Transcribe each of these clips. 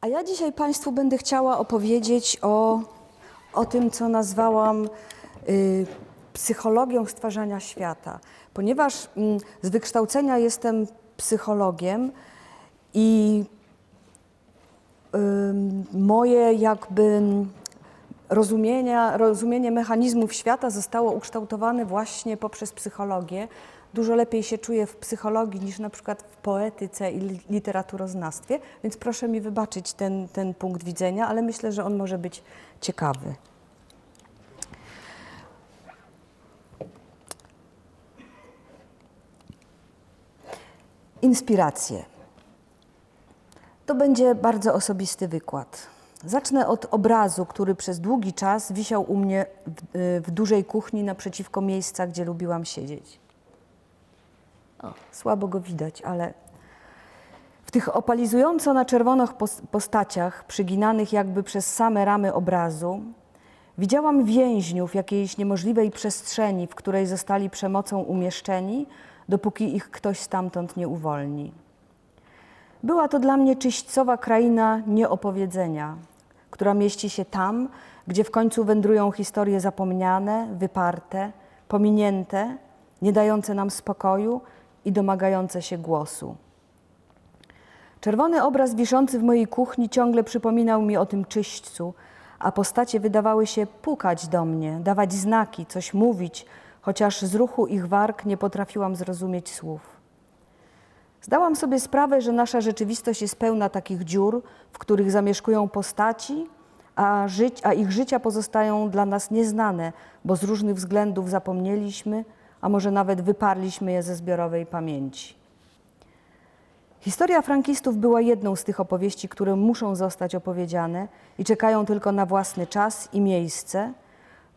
A ja dzisiaj Państwu będę chciała opowiedzieć o, o tym, co nazwałam y, psychologią stwarzania świata. Ponieważ mm, z wykształcenia jestem psychologiem i y, moje jakby rozumienia, rozumienie mechanizmów świata zostało ukształtowane właśnie poprzez psychologię. Dużo lepiej się czuję w psychologii niż na przykład w poetyce i li- literaturoznawstwie, więc proszę mi wybaczyć ten, ten punkt widzenia, ale myślę, że on może być ciekawy. Inspiracje. To będzie bardzo osobisty wykład. Zacznę od obrazu, który przez długi czas wisiał u mnie w, w dużej kuchni naprzeciwko miejsca, gdzie lubiłam siedzieć. Słabo go widać, ale w tych opalizująco na czerwonych pos- postaciach, przyginanych jakby przez same ramy obrazu, widziałam więźniów jakiejś niemożliwej przestrzeni, w której zostali przemocą umieszczeni, dopóki ich ktoś stamtąd nie uwolni. Była to dla mnie czyśćcowa kraina nieopowiedzenia, która mieści się tam, gdzie w końcu wędrują historie zapomniane, wyparte, pominięte, nie dające nam spokoju i domagające się głosu. Czerwony obraz wiszący w mojej kuchni ciągle przypominał mi o tym czyśćcu, a postacie wydawały się pukać do mnie, dawać znaki, coś mówić, chociaż z ruchu ich warg nie potrafiłam zrozumieć słów. Zdałam sobie sprawę, że nasza rzeczywistość jest pełna takich dziur, w których zamieszkują postaci, a, żyć, a ich życia pozostają dla nas nieznane, bo z różnych względów zapomnieliśmy, a może nawet wyparliśmy je ze zbiorowej pamięci. Historia frankistów była jedną z tych opowieści, które muszą zostać opowiedziane i czekają tylko na własny czas i miejsce,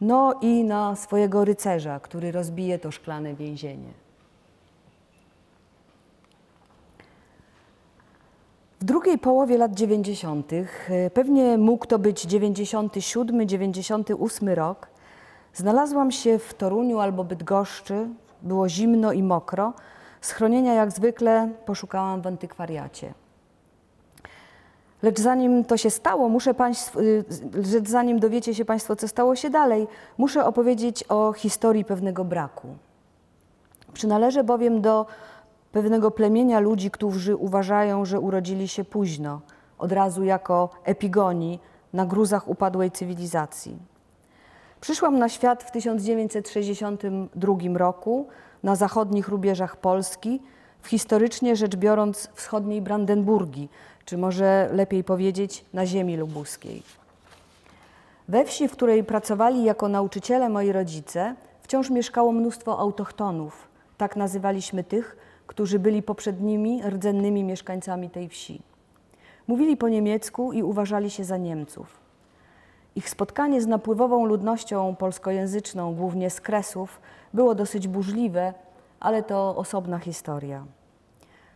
no i na swojego rycerza, który rozbije to szklane więzienie. W drugiej połowie lat 90., e, pewnie mógł to być 97, 98 rok, znalazłam się w Toruniu albo Bydgoszczy. Było zimno i mokro. Schronienia jak zwykle poszukałam w antykwariacie. Lecz zanim to się stało, muszę państwu, y, lecz zanim dowiecie się Państwo, co stało się dalej, muszę opowiedzieć o historii pewnego braku. Przynależę bowiem do pewnego plemienia ludzi, którzy uważają, że urodzili się późno, od razu jako epigoni na gruzach upadłej cywilizacji. Przyszłam na świat w 1962 roku na zachodnich rubieżach Polski, w historycznie rzecz biorąc wschodniej Brandenburgii, czy może lepiej powiedzieć na ziemi lubuskiej. We wsi, w której pracowali jako nauczyciele moi rodzice, wciąż mieszkało mnóstwo autochtonów. Tak nazywaliśmy tych, którzy byli poprzednimi rdzennymi mieszkańcami tej wsi. Mówili po niemiecku i uważali się za Niemców. Ich spotkanie z napływową ludnością polskojęzyczną, głównie z Kresów, było dosyć burzliwe, ale to osobna historia.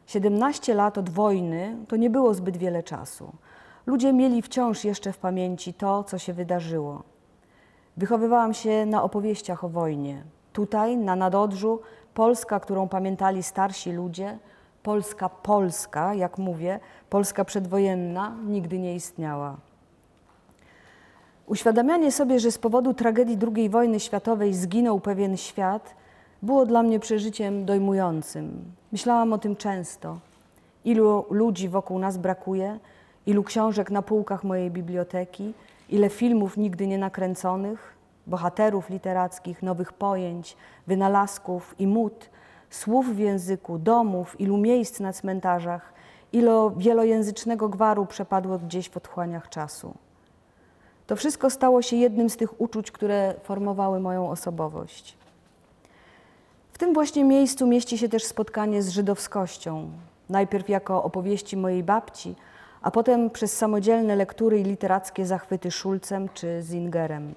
17 lat od wojny to nie było zbyt wiele czasu. Ludzie mieli wciąż jeszcze w pamięci to, co się wydarzyło. Wychowywałam się na opowieściach o wojnie. Tutaj, na Nadodrzu, Polska, którą pamiętali starsi ludzie, Polska Polska, jak mówię, Polska przedwojenna, nigdy nie istniała. Uświadamianie sobie, że z powodu tragedii II wojny światowej zginął pewien świat, było dla mnie przeżyciem dojmującym. Myślałam o tym często. Ilu ludzi wokół nas brakuje, ilu książek na półkach mojej biblioteki, ile filmów nigdy nie nakręconych, bohaterów literackich, nowych pojęć, wynalazków i mód, słów w języku, domów, ilu miejsc na cmentarzach, ilo wielojęzycznego gwaru przepadło gdzieś w otchłaniach czasu. To wszystko stało się jednym z tych uczuć, które formowały moją osobowość. W tym właśnie miejscu mieści się też spotkanie z żydowskością. Najpierw jako opowieści mojej babci, a potem przez samodzielne lektury i literackie zachwyty Schulzem czy Zingerem.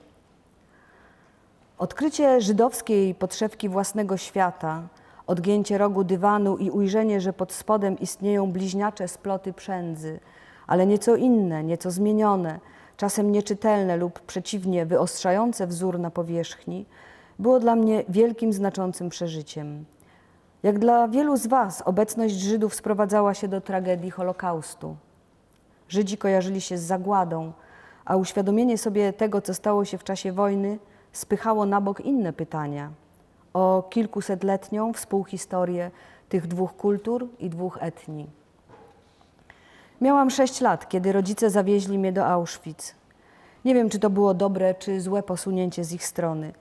Odkrycie żydowskiej podszewki własnego świata, odgięcie rogu dywanu i ujrzenie, że pod spodem istnieją bliźniacze sploty przędzy, ale nieco inne, nieco zmienione, czasem nieczytelne lub przeciwnie wyostrzające wzór na powierzchni, było dla mnie wielkim, znaczącym przeżyciem. Jak dla wielu z Was, obecność Żydów sprowadzała się do tragedii Holokaustu. Żydzi kojarzyli się z zagładą, a uświadomienie sobie tego, co stało się w czasie wojny, spychało na bok inne pytania o kilkusetletnią współhistorię tych dwóch kultur i dwóch etnii. Miałam sześć lat, kiedy rodzice zawieźli mnie do Auschwitz. Nie wiem, czy to było dobre, czy złe posunięcie z ich strony.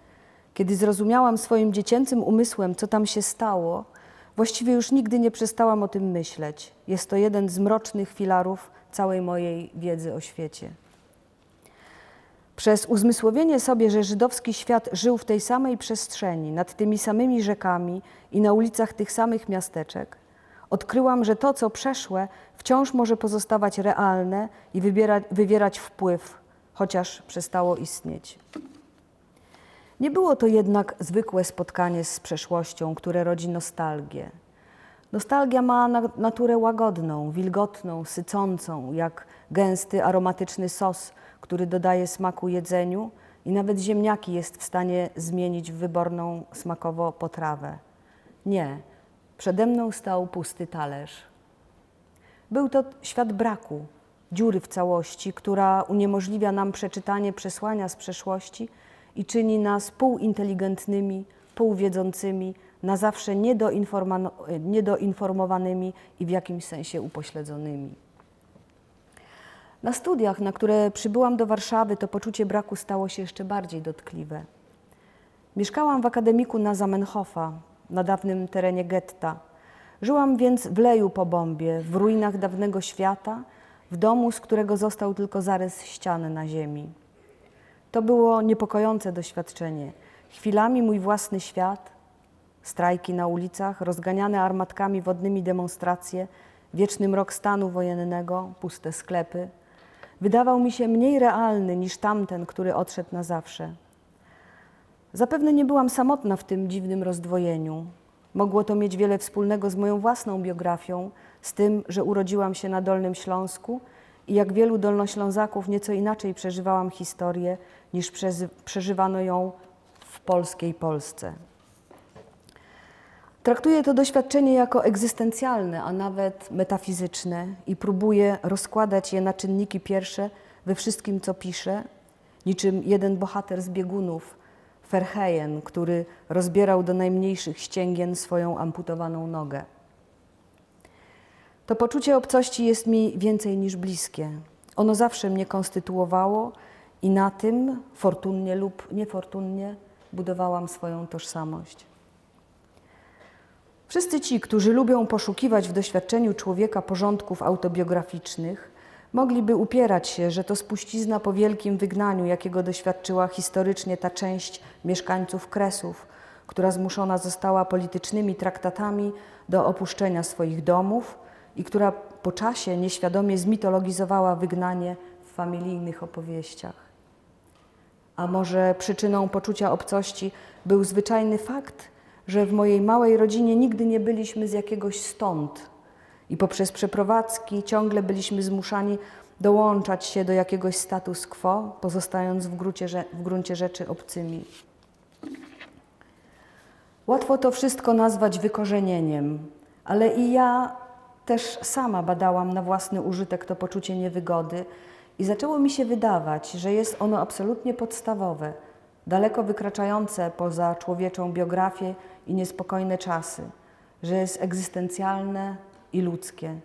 Kiedy zrozumiałam swoim dziecięcym umysłem, co tam się stało, właściwie już nigdy nie przestałam o tym myśleć. Jest to jeden z mrocznych filarów całej mojej wiedzy o świecie. Przez uzmysłowienie sobie, że żydowski świat żył w tej samej przestrzeni, nad tymi samymi rzekami i na ulicach tych samych miasteczek, odkryłam, że to, co przeszłe, wciąż może pozostawać realne i wybierać, wywierać wpływ, chociaż przestało istnieć. Nie było to jednak zwykłe spotkanie z przeszłością, które rodzi nostalgię. Nostalgia ma naturę łagodną, wilgotną, sycącą, jak gęsty, aromatyczny sos, który dodaje smaku jedzeniu i nawet ziemniaki jest w stanie zmienić w wyborną smakowo potrawę. Nie, przede mną stał pusty talerz. Był to świat braku, dziury w całości, która uniemożliwia nam przeczytanie przesłania z przeszłości i czyni nas półinteligentnymi, półwiedzącymi, na zawsze niedoinformowanymi i w jakimś sensie upośledzonymi. Na studiach, na które przybyłam do Warszawy, to poczucie braku stało się jeszcze bardziej dotkliwe. Mieszkałam w akademiku na Zamenhofa, na dawnym terenie getta. Żyłam więc w leju po bombie, w ruinach dawnego świata, w domu, z którego został tylko zarys ściany na ziemi. To było niepokojące doświadczenie. Chwilami mój własny świat, strajki na ulicach, rozganiane armatkami wodnymi demonstracje, wieczny mrok stanu wojennego, puste sklepy, wydawał mi się mniej realny niż tamten, który odszedł na zawsze. Zapewne nie byłam samotna w tym dziwnym rozdwojeniu. Mogło to mieć wiele wspólnego z moją własną biografią, z tym, że urodziłam się na Dolnym Śląsku i jak wielu Dolnoślązaków nieco inaczej przeżywałam historię niż przeżywano ją w polskiej Polsce. Traktuję to doświadczenie jako egzystencjalne, a nawet metafizyczne i próbuję rozkładać je na czynniki pierwsze we wszystkim, co piszę, niczym jeden bohater z biegunów, Ferhejen, który rozbierał do najmniejszych ścięgien swoją amputowaną nogę. To poczucie obcości jest mi więcej niż bliskie. Ono zawsze mnie konstytuowało i na tym, fortunnie lub niefortunnie, budowałam swoją tożsamość. Wszyscy ci, którzy lubią poszukiwać w doświadczeniu człowieka porządków autobiograficznych, mogliby upierać się, że to spuścizna po wielkim wygnaniu, jakiego doświadczyła historycznie ta część mieszkańców Kresów, która zmuszona została politycznymi traktatami do opuszczenia swoich domów i która po czasie nieświadomie zmitologizowała wygnanie w familijnych opowieściach. A może przyczyną poczucia obcości był zwyczajny fakt, że w mojej małej rodzinie nigdy nie byliśmy z jakiegoś stąd i poprzez przeprowadzki ciągle byliśmy zmuszani dołączać się do jakiegoś status quo, pozostając w gruncie, w gruncie rzeczy obcymi. Łatwo to wszystko nazwać wykorzenieniem, ale i ja też sama badałam na własny użytek to poczucie niewygody i zaczęło mi się wydawać, że jest ono absolutnie podstawowe, daleko wykraczające poza człowieczą biografię i niespokojne czasy, że jest egzystencjalne i ludzkie.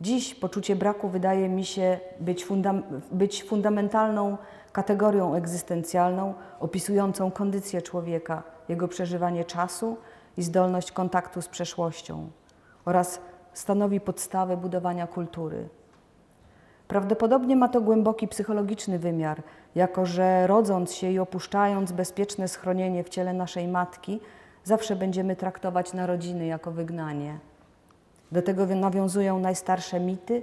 Dziś poczucie braku wydaje mi się być, fundam być fundamentalną kategorią egzystencjalną opisującą kondycję człowieka, jego przeżywanie czasu i zdolność kontaktu z przeszłością oraz stanowi podstawę budowania kultury. Prawdopodobnie ma to głęboki psychologiczny wymiar, jako że rodząc się i opuszczając bezpieczne schronienie w ciele naszej matki, zawsze będziemy traktować narodziny jako wygnanie. Do tego nawiązują najstarsze mity,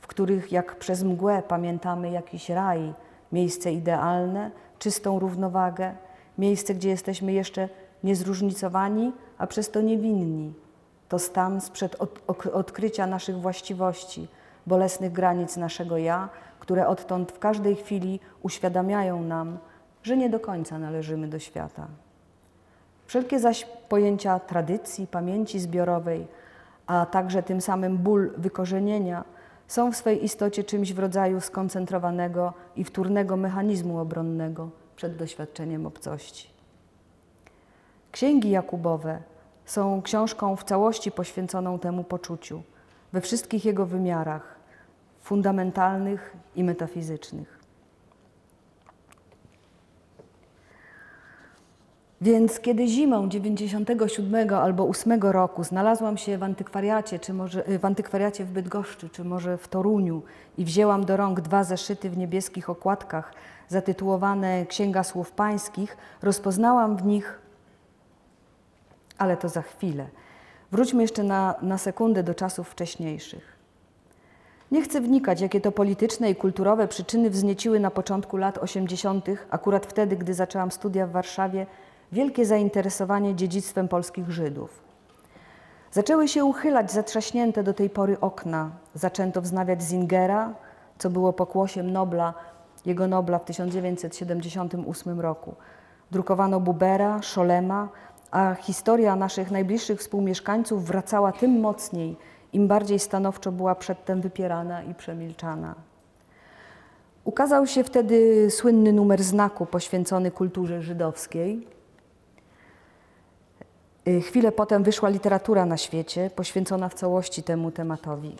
w których jak przez mgłę pamiętamy jakiś raj, miejsce idealne, czystą równowagę, miejsce, gdzie jesteśmy jeszcze niezróżnicowani, a przez to niewinni. To stan sprzed odkrycia naszych właściwości, bolesnych granic naszego ja, które odtąd w każdej chwili uświadamiają nam, że nie do końca należymy do świata. Wszelkie zaś pojęcia tradycji, pamięci zbiorowej, a także tym samym ból wykorzenienia są w swej istocie czymś w rodzaju skoncentrowanego i wtórnego mechanizmu obronnego przed doświadczeniem obcości. Księgi Jakubowe są książką w całości poświęconą temu poczuciu, we wszystkich jego wymiarach fundamentalnych i metafizycznych. Więc kiedy zimą 97 albo 8 roku znalazłam się w antykwariacie, czy może w antykwariacie w Bydgoszczy, czy może w Toruniu i wzięłam do rąk dwa zeszyty w niebieskich okładkach zatytułowane Księga Słów Pańskich, rozpoznałam w nich, ale to za chwilę. Wróćmy jeszcze na, na sekundę do czasów wcześniejszych. Nie chcę wnikać, jakie to polityczne i kulturowe przyczyny wznieciły na początku lat 80., akurat wtedy, gdy zaczęłam studia w Warszawie, wielkie zainteresowanie dziedzictwem polskich Żydów. Zaczęły się uchylać zatrzaśnięte do tej pory okna. Zaczęto wznawiać Zingera, co było pokłosiem Nobla, jego Nobla w 1978 roku. Drukowano Bubera, Szolema, a historia naszych najbliższych współmieszkańców wracała tym mocniej, im bardziej stanowczo była przedtem wypierana i przemilczana. Ukazał się wtedy słynny numer znaku poświęcony kulturze żydowskiej. Y, chwilę potem wyszła literatura na świecie poświęcona w całości temu tematowi.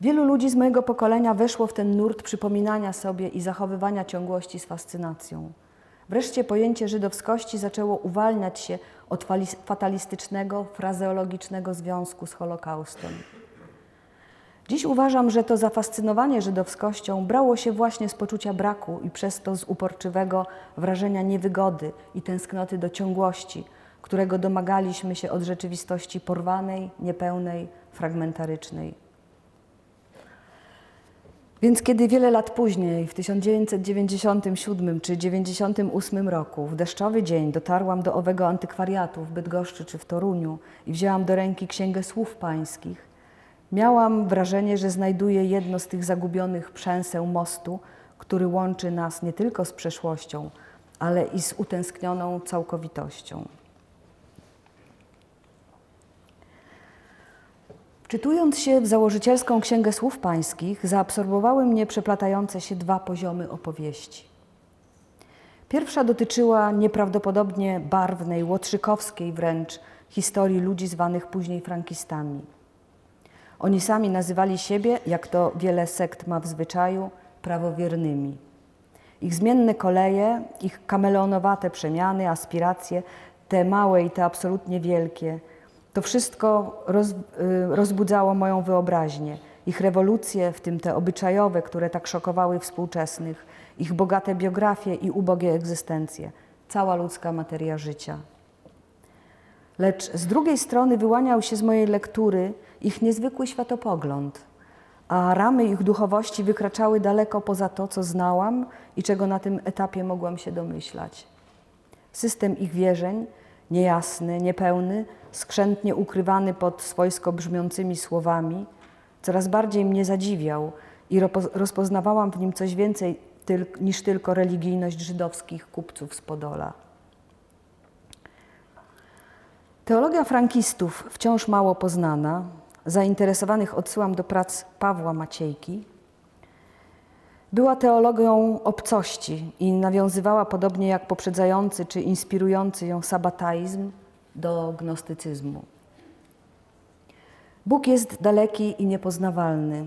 Wielu ludzi z mojego pokolenia weszło w ten nurt przypominania sobie i zachowywania ciągłości z fascynacją. Wreszcie pojęcie żydowskości zaczęło uwalniać się od fatalistycznego, frazeologicznego związku z Holokaustem. Dziś uważam, że to zafascynowanie żydowskością brało się właśnie z poczucia braku i przez to z uporczywego wrażenia niewygody i tęsknoty do ciągłości, którego domagaliśmy się od rzeczywistości porwanej, niepełnej, fragmentarycznej. Więc kiedy wiele lat później, w 1997 czy 1998 roku, w deszczowy dzień dotarłam do owego antykwariatu w Bydgoszczy czy w Toruniu i wzięłam do ręki Księgę Słów Pańskich, miałam wrażenie, że znajduję jedno z tych zagubionych przęseł mostu, który łączy nas nie tylko z przeszłością, ale i z utęsknioną całkowitością. Czytując się w założycielską Księgę Słów Pańskich, zaabsorbowały mnie przeplatające się dwa poziomy opowieści. Pierwsza dotyczyła nieprawdopodobnie barwnej, łotrzykowskiej wręcz historii ludzi zwanych później frankistami. Oni sami nazywali siebie, jak to wiele sekt ma w zwyczaju, prawowiernymi. Ich zmienne koleje, ich kameleonowate przemiany, aspiracje, te małe i te absolutnie wielkie – to wszystko roz, y, rozbudzało moją wyobraźnię. Ich rewolucje, w tym te obyczajowe, które tak szokowały współczesnych, ich bogate biografie i ubogie egzystencje, cała ludzka materia życia. Lecz z drugiej strony wyłaniał się z mojej lektury ich niezwykły światopogląd, a ramy ich duchowości wykraczały daleko poza to, co znałam i czego na tym etapie mogłam się domyślać. System ich wierzeń, niejasny, niepełny, skrzętnie ukrywany pod swojsko brzmiącymi słowami, coraz bardziej mnie zadziwiał i rozpoznawałam w nim coś więcej niż tylko religijność żydowskich kupców z Podola. Teologia frankistów wciąż mało poznana, zainteresowanych odsyłam do prac Pawła Maciejki, była teologią obcości i nawiązywała podobnie jak poprzedzający czy inspirujący ją sabataizm do gnostycyzmu. Bóg jest daleki i niepoznawalny.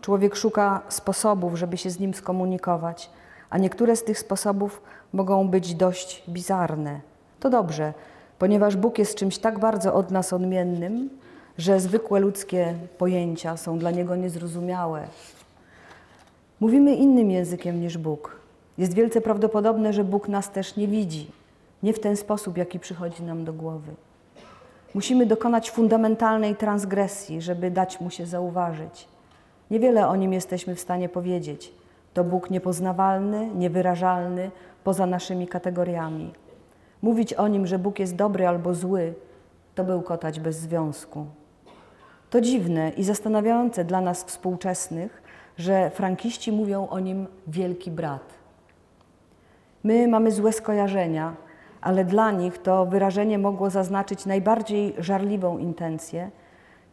Człowiek szuka sposobów, żeby się z nim skomunikować, a niektóre z tych sposobów mogą być dość bizarne. To dobrze, ponieważ Bóg jest czymś tak bardzo od nas odmiennym, że zwykłe ludzkie pojęcia są dla niego niezrozumiałe. Mówimy innym językiem niż Bóg. Jest wielce prawdopodobne, że Bóg nas też nie widzi nie w ten sposób, jaki przychodzi nam do głowy. Musimy dokonać fundamentalnej transgresji, żeby dać mu się zauważyć. Niewiele o nim jesteśmy w stanie powiedzieć. To Bóg niepoznawalny, niewyrażalny, poza naszymi kategoriami. Mówić o nim, że Bóg jest dobry albo zły, to był kotać bez związku. To dziwne i zastanawiające dla nas współczesnych, że frankiści mówią o nim wielki brat. My mamy złe skojarzenia, ale dla nich to wyrażenie mogło zaznaczyć najbardziej żarliwą intencję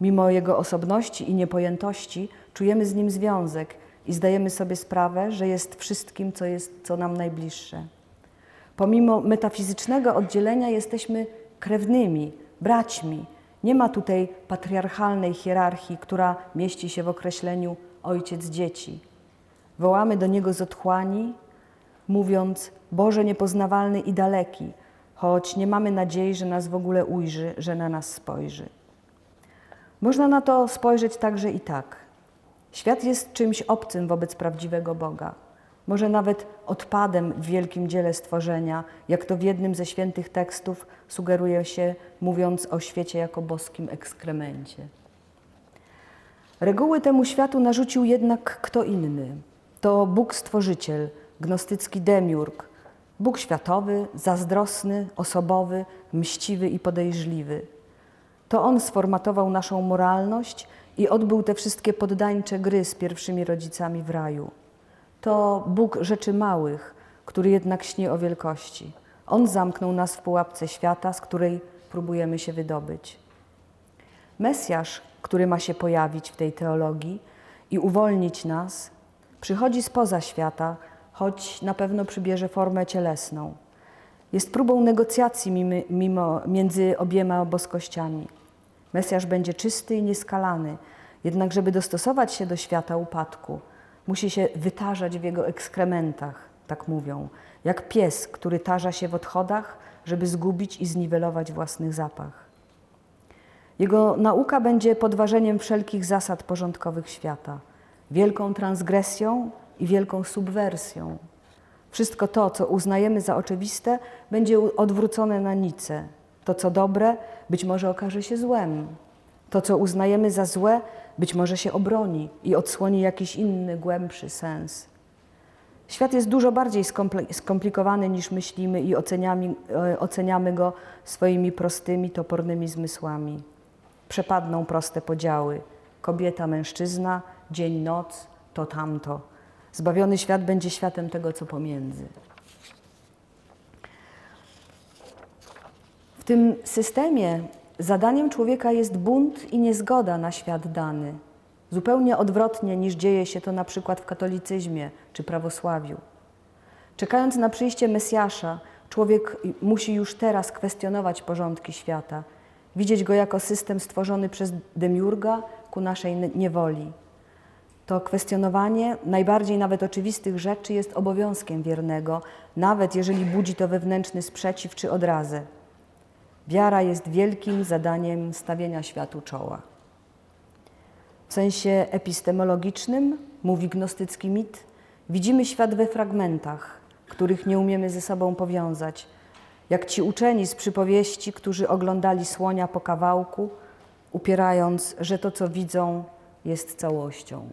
Mimo jego osobności i niepojętości czujemy z nim związek i zdajemy sobie sprawę, że jest wszystkim, co jest co nam najbliższe. Pomimo metafizycznego oddzielenia jesteśmy krewnymi, braćmi. Nie ma tutaj patriarchalnej hierarchii, która mieści się w określeniu ojciec dzieci. Wołamy do niego z otchłani, mówiąc: Boże niepoznawalny i daleki, choć nie mamy nadziei, że nas w ogóle ujrzy, że na nas spojrzy. Można na to spojrzeć także i tak. Świat jest czymś obcym wobec prawdziwego Boga. Może nawet odpadem w wielkim dziele stworzenia, jak to w jednym ze świętych tekstów sugeruje się, mówiąc o świecie jako boskim ekskremencie. Reguły temu światu narzucił jednak kto inny. To Bóg Stworzyciel, gnostycki demiurg, Bóg światowy, zazdrosny, osobowy, mściwy i podejrzliwy. To On sformatował naszą moralność i odbył te wszystkie poddańcze gry z pierwszymi rodzicami w raju. To Bóg rzeczy małych, który jednak śni o wielkości. On zamknął nas w pułapce świata, z której próbujemy się wydobyć. Mesjasz, który ma się pojawić w tej teologii i uwolnić nas, przychodzi spoza świata, choć na pewno przybierze formę cielesną. Jest próbą negocjacji mimo, mimo, między obiema boskościami. Mesjasz będzie czysty i nieskalany, jednak żeby dostosować się do świata upadku, musi się wytarzać w jego ekskrementach, tak mówią, jak pies, który tarza się w odchodach, żeby zgubić i zniwelować własny zapach. Jego nauka będzie podważeniem wszelkich zasad porządkowych świata, wielką transgresją i wielką subwersją. Wszystko to, co uznajemy za oczywiste, będzie odwrócone na nicę. To, co dobre, być może okaże się złem. To, co uznajemy za złe, być może się obroni i odsłoni jakiś inny, głębszy sens. Świat jest dużo bardziej skomplikowany niż myślimy i oceniamy, e, oceniamy go swoimi prostymi, topornymi zmysłami. Przepadną proste podziały: kobieta, mężczyzna, dzień, noc, to tamto. Zbawiony świat będzie światem tego, co pomiędzy. W tym systemie zadaniem człowieka jest bunt i niezgoda na świat dany. Zupełnie odwrotnie niż dzieje się to na przykład w katolicyzmie czy prawosławiu. Czekając na przyjście Mesjasza, człowiek musi już teraz kwestionować porządki świata, widzieć go jako system stworzony przez demiurga ku naszej niewoli. To kwestionowanie najbardziej nawet oczywistych rzeczy jest obowiązkiem wiernego, nawet jeżeli budzi to wewnętrzny sprzeciw czy odrazę. Wiara jest wielkim zadaniem stawienia światu czoła. W sensie epistemologicznym, mówi gnostycki mit, widzimy świat we fragmentach, których nie umiemy ze sobą powiązać, jak ci uczeni z przypowieści, którzy oglądali słonia po kawałku, upierając, że to, co widzą, jest całością.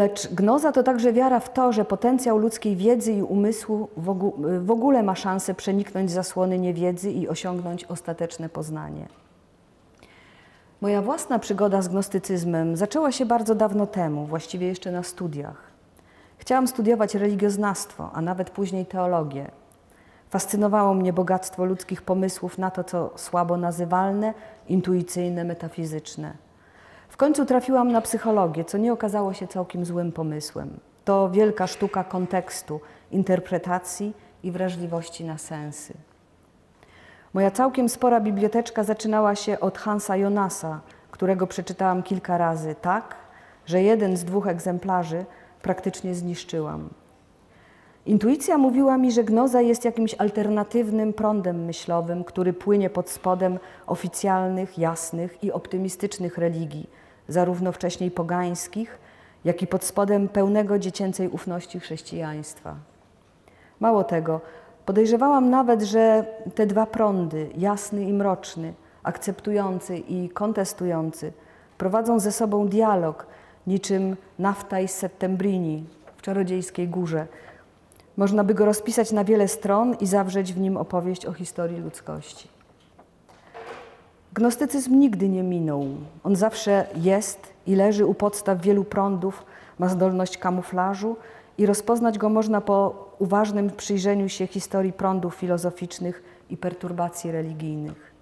Lecz gnoza to także wiara w to, że potencjał ludzkiej wiedzy i umysłu w ogóle ma szansę przeniknąć zasłony niewiedzy i osiągnąć ostateczne poznanie. Moja własna przygoda z gnostycyzmem zaczęła się bardzo dawno temu, właściwie jeszcze na studiach. Chciałam studiować religioznawstwo, a nawet później teologię. Fascynowało mnie bogactwo ludzkich pomysłów na to, co słabo nazywalne, intuicyjne, metafizyczne końcu trafiłam na psychologię, co nie okazało się całkiem złym pomysłem. To wielka sztuka kontekstu, interpretacji i wrażliwości na sensy. Moja całkiem spora biblioteczka zaczynała się od Hansa Jonasa, którego przeczytałam kilka razy tak, że jeden z dwóch egzemplarzy praktycznie zniszczyłam. Intuicja mówiła mi, że gnoza jest jakimś alternatywnym prądem myślowym, który płynie pod spodem oficjalnych, jasnych i optymistycznych religii, zarówno wcześniej pogańskich, jak i pod spodem pełnego dziecięcej ufności chrześcijaństwa. Mało tego, podejrzewałam nawet, że te dwa prądy, jasny i mroczny, akceptujący i kontestujący, prowadzą ze sobą dialog, niczym nafta i settembrini w czarodziejskiej górze. Można by go rozpisać na wiele stron i zawrzeć w nim opowieść o historii ludzkości. Gnostycyzm nigdy nie minął. On zawsze jest i leży u podstaw wielu prądów, ma zdolność kamuflażu i rozpoznać go można po uważnym przyjrzeniu się historii prądów filozoficznych i perturbacji religijnych.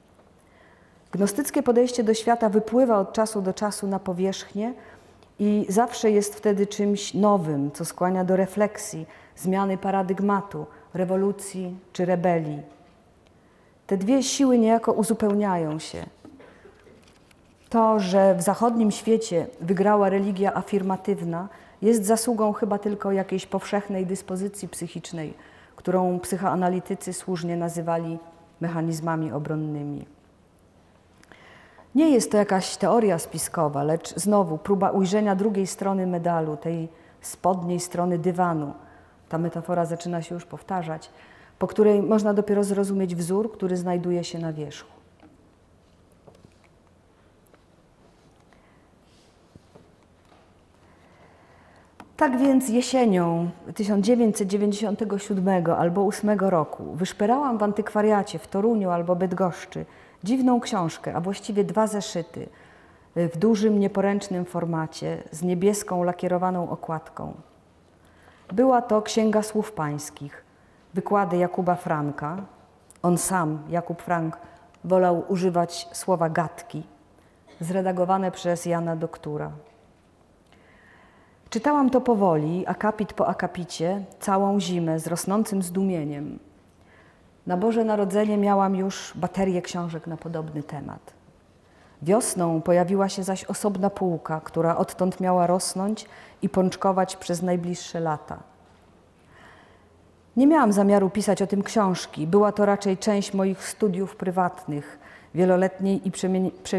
Gnostyckie podejście do świata wypływa od czasu do czasu na powierzchnię i zawsze jest wtedy czymś nowym, co skłania do refleksji, zmiany paradygmatu, rewolucji czy rebelii. Te dwie siły niejako uzupełniają się. To, że w zachodnim świecie wygrała religia afirmatywna, jest zasługą chyba tylko jakiejś powszechnej dyspozycji psychicznej, którą psychoanalitycy słusznie nazywali mechanizmami obronnymi. Nie jest to jakaś teoria spiskowa, lecz znowu próba ujrzenia drugiej strony medalu, tej spodniej strony dywanu. Ta metafora zaczyna się już powtarzać, po której można dopiero zrozumieć wzór, który znajduje się na wierzchu. Tak więc jesienią 1997 albo 8 roku wyszperałam w antykwariacie w Toruniu albo Bydgoszczy dziwną książkę, a właściwie dwa zeszyty w dużym, nieporęcznym formacie z niebieską lakierowaną okładką. Była to Księga Słów Pańskich, wykłady Jakuba Franka. On sam, Jakub Frank, wolał używać słowa gadki, zredagowane przez Jana Doktura. Czytałam to powoli, akapit po akapicie, całą zimę z rosnącym zdumieniem. Na Boże Narodzenie miałam już baterię książek na podobny temat. Wiosną pojawiła się zaś osobna półka, która odtąd miała rosnąć i pączkować przez najbliższe lata. Nie miałam zamiaru pisać o tym książki. Była to raczej część moich studiów prywatnych, wieloletniej i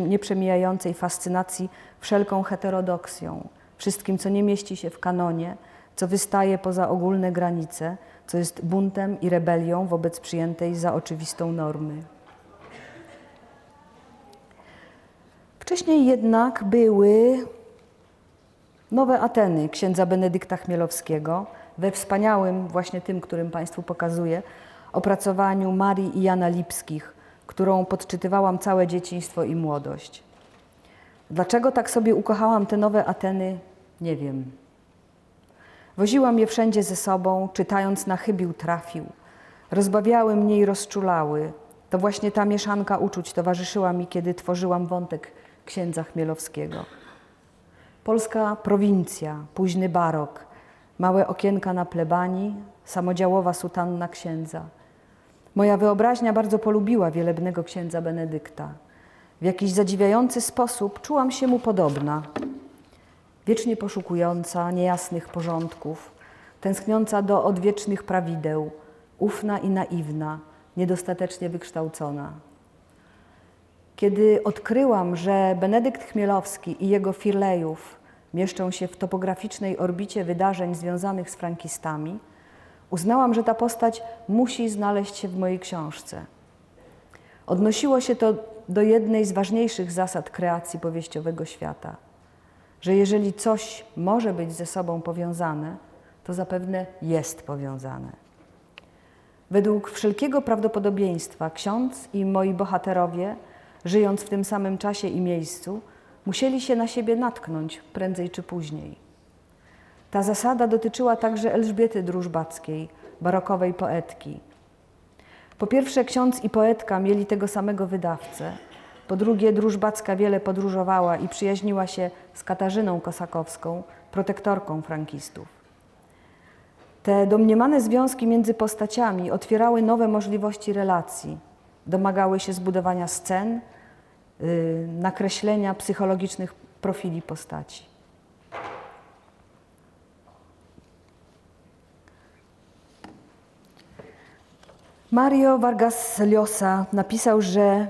nieprzemijającej fascynacji wszelką heterodoksją, wszystkim, co nie mieści się w kanonie, co wystaje poza ogólne granice, co jest buntem i rebelią wobec przyjętej za oczywistą normy. Wcześniej jednak były nowe Ateny księdza Benedykta Chmielowskiego we wspaniałym, właśnie tym, którym Państwu pokazuję, opracowaniu Marii i Jana Lipskich, którą podczytywałam całe dzieciństwo i młodość. Dlaczego tak sobie ukochałam te nowe Ateny, nie wiem. Woziłam je wszędzie ze sobą, czytając na chybił trafił. Rozbawiały mnie i rozczulały. To właśnie ta mieszanka uczuć towarzyszyła mi, kiedy tworzyłam wątek księdza Chmielowskiego. Polska prowincja, późny barok, małe okienka na plebanii, samodziałowa sutanna księdza. Moja wyobraźnia bardzo polubiła wielebnego księdza Benedykta. W jakiś zadziwiający sposób czułam się mu podobna wiecznie poszukująca niejasnych porządków, tęskniąca do odwiecznych prawideł, ufna i naiwna, niedostatecznie wykształcona. Kiedy odkryłam, że Benedykt Chmielowski i jego Firlejów mieszczą się w topograficznej orbicie wydarzeń związanych z frankistami, uznałam, że ta postać musi znaleźć się w mojej książce. Odnosiło się to do jednej z ważniejszych zasad kreacji powieściowego świata – że jeżeli coś może być ze sobą powiązane, to zapewne jest powiązane. Według wszelkiego prawdopodobieństwa ksiądz i moi bohaterowie, żyjąc w tym samym czasie i miejscu, musieli się na siebie natknąć prędzej czy później. Ta zasada dotyczyła także Elżbiety Drużbackiej, barokowej poetki. Po pierwsze, ksiądz i poetka mieli tego samego wydawcę, po drugie, Drużbacka wiele podróżowała i przyjaźniła się z Katarzyną Kosakowską, protektorką frankistów. Te domniemane związki między postaciami otwierały nowe możliwości relacji, domagały się zbudowania scen, nakreślenia psychologicznych profili postaci. Mario Vargas Llosa napisał, że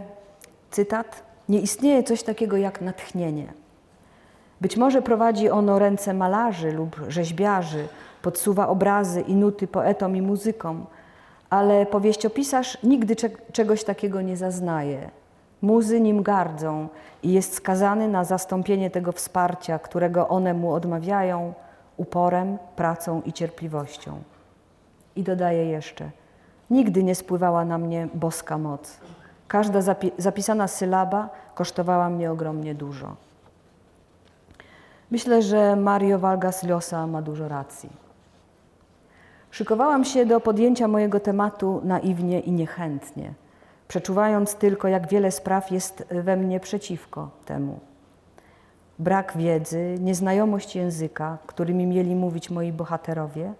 cytat, nie istnieje coś takiego jak natchnienie. Być może prowadzi ono ręce malarzy lub rzeźbiarzy, podsuwa obrazy i nuty poetom i muzykom, ale powieściopisarz nigdy czegoś takiego nie zaznaje. Muzy nim gardzą i jest skazany na zastąpienie tego wsparcia, którego one mu odmawiają, uporem, pracą i cierpliwością. I dodaje jeszcze: Nigdy nie spływała na mnie boska moc. Każda zapi zapisana sylaba kosztowała mnie ogromnie dużo. Myślę, że Mario Vargas Llosa ma dużo racji. Szykowałam się do podjęcia mojego tematu naiwnie i niechętnie. Przeczuwając tylko, jak wiele spraw jest we mnie przeciwko temu. Brak wiedzy, nieznajomość języka, którymi mieli mówić moi bohaterowie,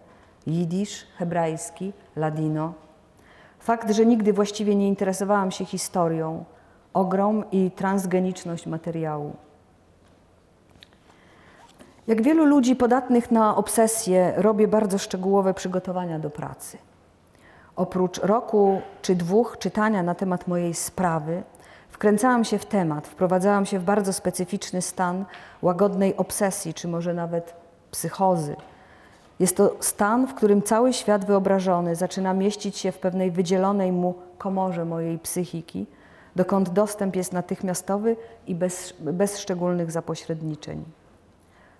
jidysz, hebrajski, ladino. Fakt, że nigdy właściwie nie interesowałam się historią, ogrom i transgeniczność materiału. Jak wielu ludzi podatnych na obsesję, robię bardzo szczegółowe przygotowania do pracy. Oprócz roku czy dwóch czytania na temat mojej sprawy, wkręcałam się w temat, wprowadzałam się w bardzo specyficzny stan łagodnej obsesji, czy może nawet psychozy. Jest to stan, w którym cały świat wyobrażony zaczyna mieścić się w pewnej wydzielonej mu komorze mojej psychiki, dokąd dostęp jest natychmiastowy i bez, bez szczególnych zapośredniczeń.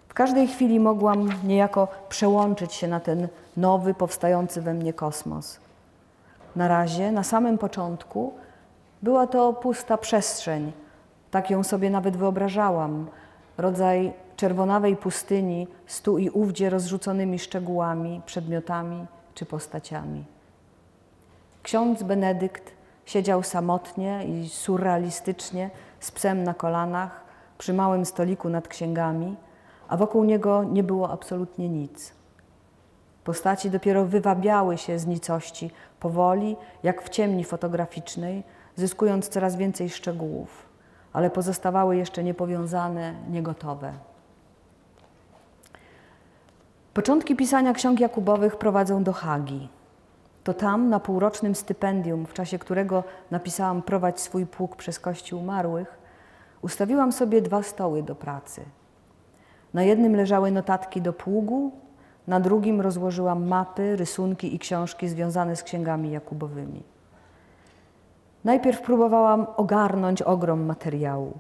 W każdej chwili mogłam niejako przełączyć się na ten nowy, powstający we mnie kosmos. Na razie, na samym początku, była to pusta przestrzeń. Tak ją sobie nawet wyobrażałam. Rodzaj czerwonawej pustyni, stu i ówdzie rozrzuconymi szczegółami, przedmiotami czy postaciami. Ksiądz Benedykt siedział samotnie i surrealistycznie z psem na kolanach przy małym stoliku nad księgami, a wokół niego nie było absolutnie nic. Postaci dopiero wywabiały się z nicości, powoli, jak w ciemni fotograficznej, zyskując coraz więcej szczegółów, ale pozostawały jeszcze niepowiązane, niegotowe. Początki pisania ksiąg Jakubowych prowadzą do Hagi. To tam, na półrocznym stypendium, w czasie którego napisałam prowadź swój pług przez kości umarłych, ustawiłam sobie dwa stoły do pracy. Na jednym leżały notatki do pługu, na drugim rozłożyłam mapy, rysunki i książki związane z księgami Jakubowymi. Najpierw próbowałam ogarnąć ogrom materiału.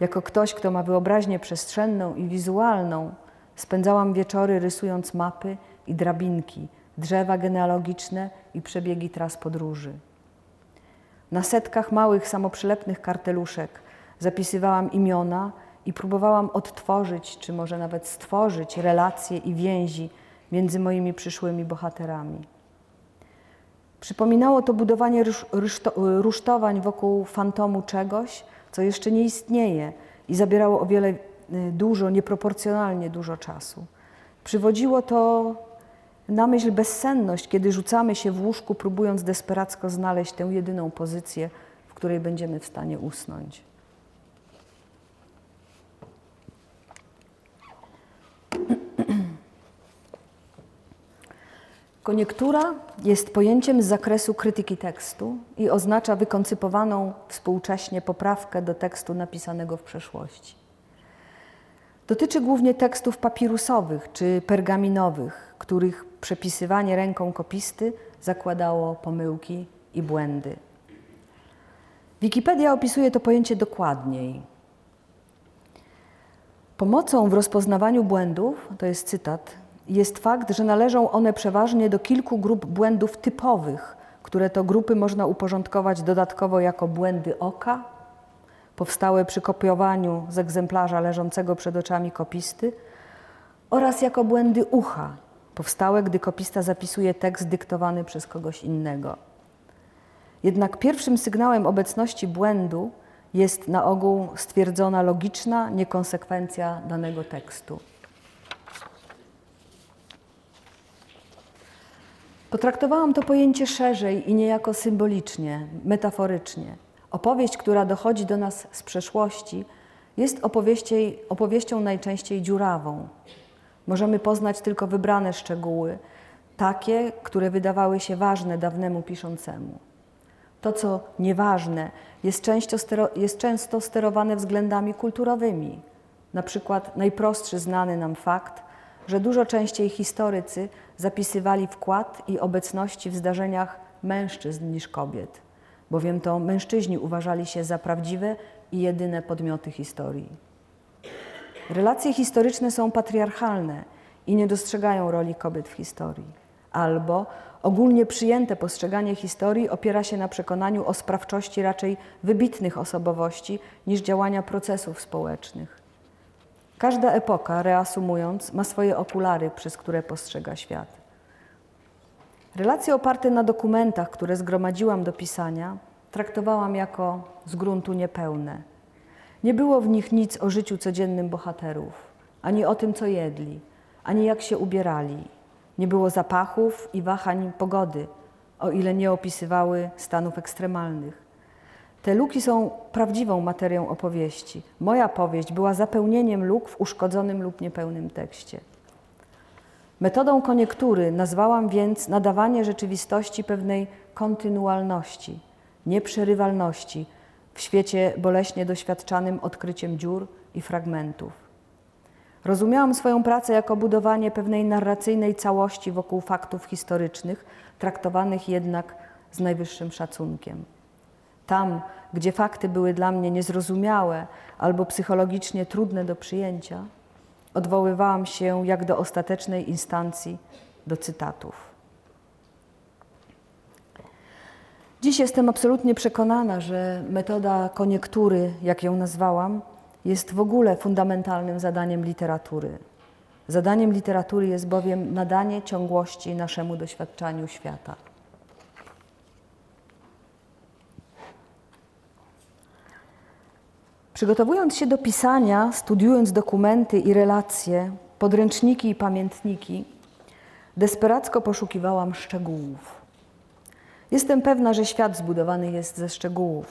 Jako ktoś, kto ma wyobraźnię przestrzenną i wizualną, spędzałam wieczory rysując mapy i drabinki, drzewa genealogiczne i przebiegi tras podróży. Na setkach małych, samoprzylepnych karteluszek zapisywałam imiona i próbowałam odtworzyć, czy może nawet stworzyć relacje i więzi między moimi przyszłymi bohaterami. Przypominało to budowanie rusztowań wokół fantomu czegoś, co jeszcze nie istnieje i zabierało o wiele y, dużo, nieproporcjonalnie dużo czasu. Przywodziło to na myśl bezsenność, kiedy rzucamy się w łóżku, próbując desperacko znaleźć tę jedyną pozycję, w której będziemy w stanie usnąć. Koniektura jest pojęciem z zakresu krytyki tekstu i oznacza wykoncypowaną współcześnie poprawkę do tekstu napisanego w przeszłości. Dotyczy głównie tekstów papirusowych czy pergaminowych, których przepisywanie ręką kopisty zakładało pomyłki i błędy. Wikipedia opisuje to pojęcie dokładniej. Pomocą w rozpoznawaniu błędów, to jest cytat jest fakt, że należą one przeważnie do kilku grup błędów typowych, które to grupy można uporządkować dodatkowo jako błędy oka, powstałe przy kopiowaniu z egzemplarza leżącego przed oczami kopisty, oraz jako błędy ucha, powstałe, gdy kopista zapisuje tekst dyktowany przez kogoś innego. Jednak pierwszym sygnałem obecności błędu jest na ogół stwierdzona logiczna niekonsekwencja danego tekstu. Potraktowałam to pojęcie szerzej i niejako symbolicznie, metaforycznie. Opowieść, która dochodzi do nas z przeszłości, jest opowieścią najczęściej dziurawą. Możemy poznać tylko wybrane szczegóły, takie, które wydawały się ważne dawnemu piszącemu. To, co nieważne, jest często, jest często sterowane względami kulturowymi. Na przykład najprostszy znany nam fakt, że dużo częściej historycy zapisywali wkład i obecności w zdarzeniach mężczyzn niż kobiet, bowiem to mężczyźni uważali się za prawdziwe i jedyne podmioty historii. Relacje historyczne są patriarchalne i nie dostrzegają roli kobiet w historii. Albo ogólnie przyjęte postrzeganie historii opiera się na przekonaniu o sprawczości raczej wybitnych osobowości niż działania procesów społecznych. Każda epoka, reasumując, ma swoje okulary, przez które postrzega świat. Relacje oparte na dokumentach, które zgromadziłam do pisania, traktowałam jako z gruntu niepełne. Nie było w nich nic o życiu codziennym bohaterów, ani o tym, co jedli, ani jak się ubierali. Nie było zapachów i wahań pogody, o ile nie opisywały stanów ekstremalnych. Te luki są prawdziwą materią opowieści. Moja powieść była zapełnieniem luk w uszkodzonym lub niepełnym tekście. Metodą koniektury nazwałam więc nadawanie rzeczywistości pewnej kontynualności, nieprzerywalności w świecie boleśnie doświadczanym odkryciem dziur i fragmentów. Rozumiałam swoją pracę jako budowanie pewnej narracyjnej całości wokół faktów historycznych, traktowanych jednak z najwyższym szacunkiem. Tam, gdzie fakty były dla mnie niezrozumiałe albo psychologicznie trudne do przyjęcia, odwoływałam się jak do ostatecznej instancji do cytatów. Dziś jestem absolutnie przekonana, że metoda koniektury, jak ją nazwałam, jest w ogóle fundamentalnym zadaniem literatury. Zadaniem literatury jest bowiem nadanie ciągłości naszemu doświadczaniu świata. Przygotowując się do pisania, studiując dokumenty i relacje, podręczniki i pamiętniki, desperacko poszukiwałam szczegółów. Jestem pewna, że świat zbudowany jest ze szczegółów.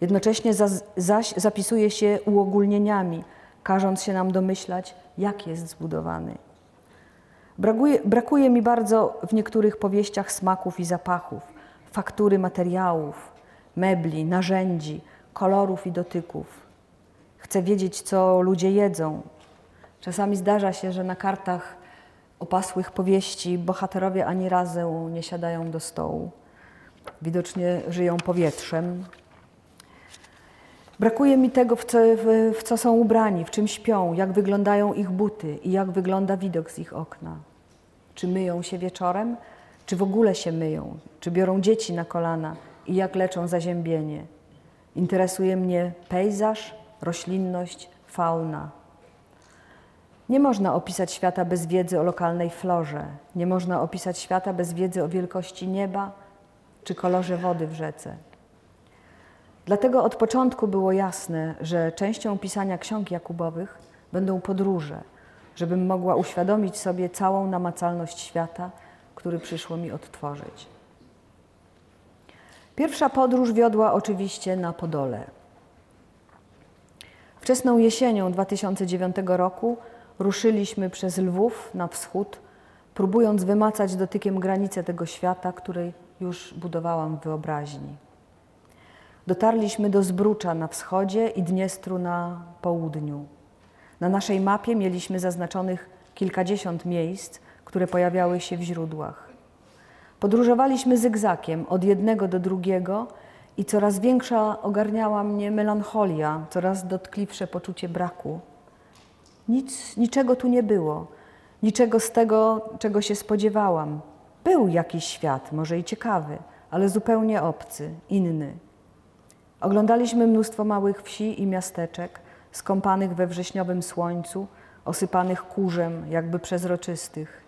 Jednocześnie zaś zapisuje się uogólnieniami, każąc się nam domyślać, jak jest zbudowany. Brakuje, brakuje mi bardzo w niektórych powieściach smaków i zapachów, faktury materiałów, mebli, narzędzi, kolorów i dotyków. Chcę wiedzieć, co ludzie jedzą. Czasami zdarza się, że na kartach opasłych powieści bohaterowie ani razu nie siadają do stołu. Widocznie żyją powietrzem. Brakuje mi tego, w co, w, co są ubrani, w czym śpią, jak wyglądają ich buty i jak wygląda widok z ich okna. Czy myją się wieczorem, czy w ogóle się myją, czy biorą dzieci na kolana i jak leczą zaziębienie. Interesuje mnie pejzaż, roślinność, fauna. Nie można opisać świata bez wiedzy o lokalnej florze. Nie można opisać świata bez wiedzy o wielkości nieba czy kolorze wody w rzece. Dlatego od początku było jasne, że częścią pisania ksiąg Jakubowych będą podróże, żebym mogła uświadomić sobie całą namacalność świata, który przyszło mi odtworzyć. Pierwsza podróż wiodła oczywiście na Podole. Wczesną jesienią 2009 roku ruszyliśmy przez Lwów na wschód, próbując wymacać dotykiem granicę tego świata, której już budowałam w wyobraźni. Dotarliśmy do Zbrucza na wschodzie i Dniestru na południu. Na naszej mapie mieliśmy zaznaczonych kilkadziesiąt miejsc, które pojawiały się w źródłach. Podróżowaliśmy zygzakiem od jednego do drugiego i coraz większa ogarniała mnie melancholia, coraz dotkliwsze poczucie braku. Nic, niczego tu nie było, niczego z tego, czego się spodziewałam. Był jakiś świat, może i ciekawy, ale zupełnie obcy, inny. Oglądaliśmy mnóstwo małych wsi i miasteczek, skąpanych we wrześniowym słońcu, osypanych kurzem, jakby przezroczystych.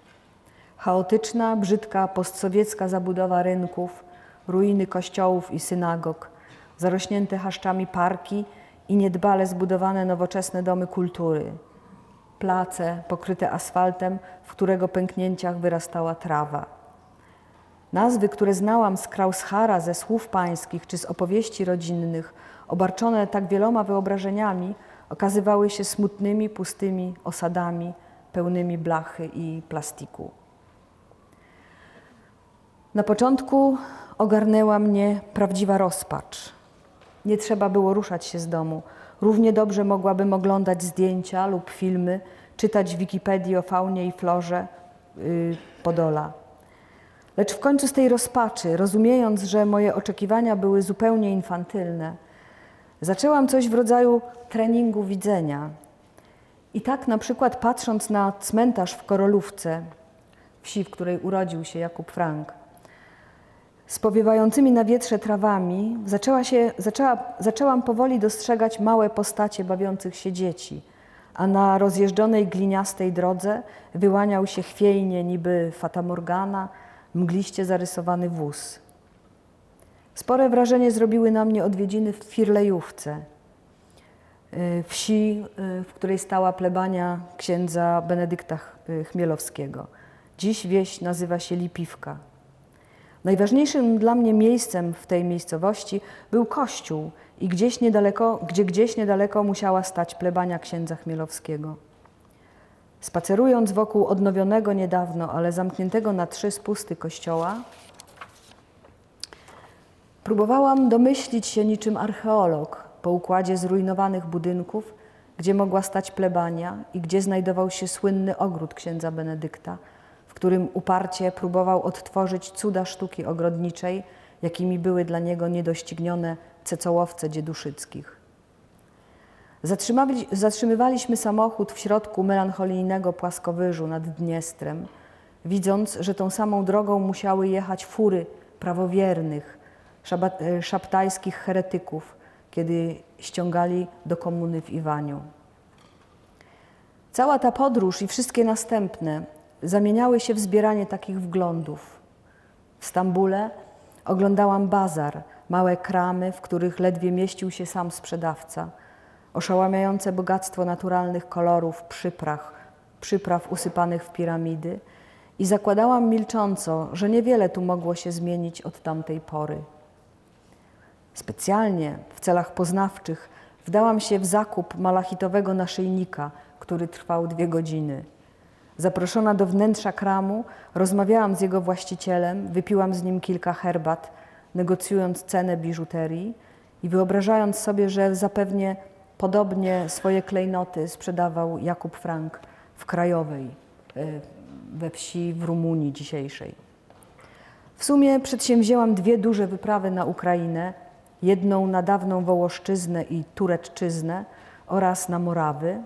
Chaotyczna, brzydka, postsowiecka zabudowa rynków, ruiny kościołów i synagog, zarośnięte chaszczami parki i niedbale zbudowane nowoczesne domy kultury. Place pokryte asfaltem, w którego pęknięciach wyrastała trawa. Nazwy, które znałam z Kraushara, ze słów pańskich czy z opowieści rodzinnych, obarczone tak wieloma wyobrażeniami, okazywały się smutnymi, pustymi osadami, pełnymi blachy i plastiku. Na początku ogarnęła mnie prawdziwa rozpacz. Nie trzeba było ruszać się z domu. Równie dobrze mogłabym oglądać zdjęcia lub filmy, czytać Wikipedii o faunie i florze yy, Podola. Lecz w końcu z tej rozpaczy, rozumiejąc, że moje oczekiwania były zupełnie infantylne, zaczęłam coś w rodzaju treningu widzenia. I tak na przykład patrząc na cmentarz w Korolówce, wsi, w której urodził się Jakub Frank, powiewającymi na wietrze trawami, zaczęła się, zaczęła, zaczęłam powoli dostrzegać małe postacie bawiących się dzieci, a na rozjeżdżonej gliniastej drodze wyłaniał się chwiejnie niby fatamorgana, mgliście zarysowany wóz. Spore wrażenie zrobiły na mnie odwiedziny w Firlejówce, y, wsi, y, w której stała plebania księdza Benedykta y, Chmielowskiego. Dziś wieś nazywa się Lipiwka. Najważniejszym dla mnie miejscem w tej miejscowości był kościół i gdzieś niedaleko, gdzie gdzieś niedaleko musiała stać plebania księdza Chmielowskiego. Spacerując wokół odnowionego niedawno, ale zamkniętego na trzy spusty kościoła, próbowałam domyślić się niczym archeolog po układzie zrujnowanych budynków, gdzie mogła stać plebania i gdzie znajdował się słynny ogród księdza Benedykta, w którym uparcie próbował odtworzyć cuda sztuki ogrodniczej, jakimi były dla niego niedoścignione cecołowce dzieduszyckich. Zatrzymali, zatrzymywaliśmy samochód w środku melancholijnego płaskowyżu nad Dniestrem, widząc, że tą samą drogą musiały jechać fury prawowiernych, szabat, szaptajskich heretyków, kiedy ściągali do komuny w Iwaniu. Cała ta podróż i wszystkie następne zamieniały się w zbieranie takich wglądów. W Stambule oglądałam bazar, małe kramy, w których ledwie mieścił się sam sprzedawca, oszałamiające bogactwo naturalnych kolorów przypraw, przypraw usypanych w piramidy i zakładałam milcząco, że niewiele tu mogło się zmienić od tamtej pory. Specjalnie w celach poznawczych wdałam się w zakup malachitowego naszyjnika, który trwał dwie godziny. Zaproszona do wnętrza kramu, rozmawiałam z jego właścicielem, wypiłam z nim kilka herbat, negocjując cenę biżuterii i wyobrażając sobie, że zapewnie podobnie swoje klejnoty sprzedawał Jakub Frank w Krajowej, e, we wsi w Rumunii dzisiejszej. W sumie przedsięwzięłam dwie duże wyprawy na Ukrainę, jedną na dawną Wołoszczyznę i Tureczczyznę oraz na Morawy.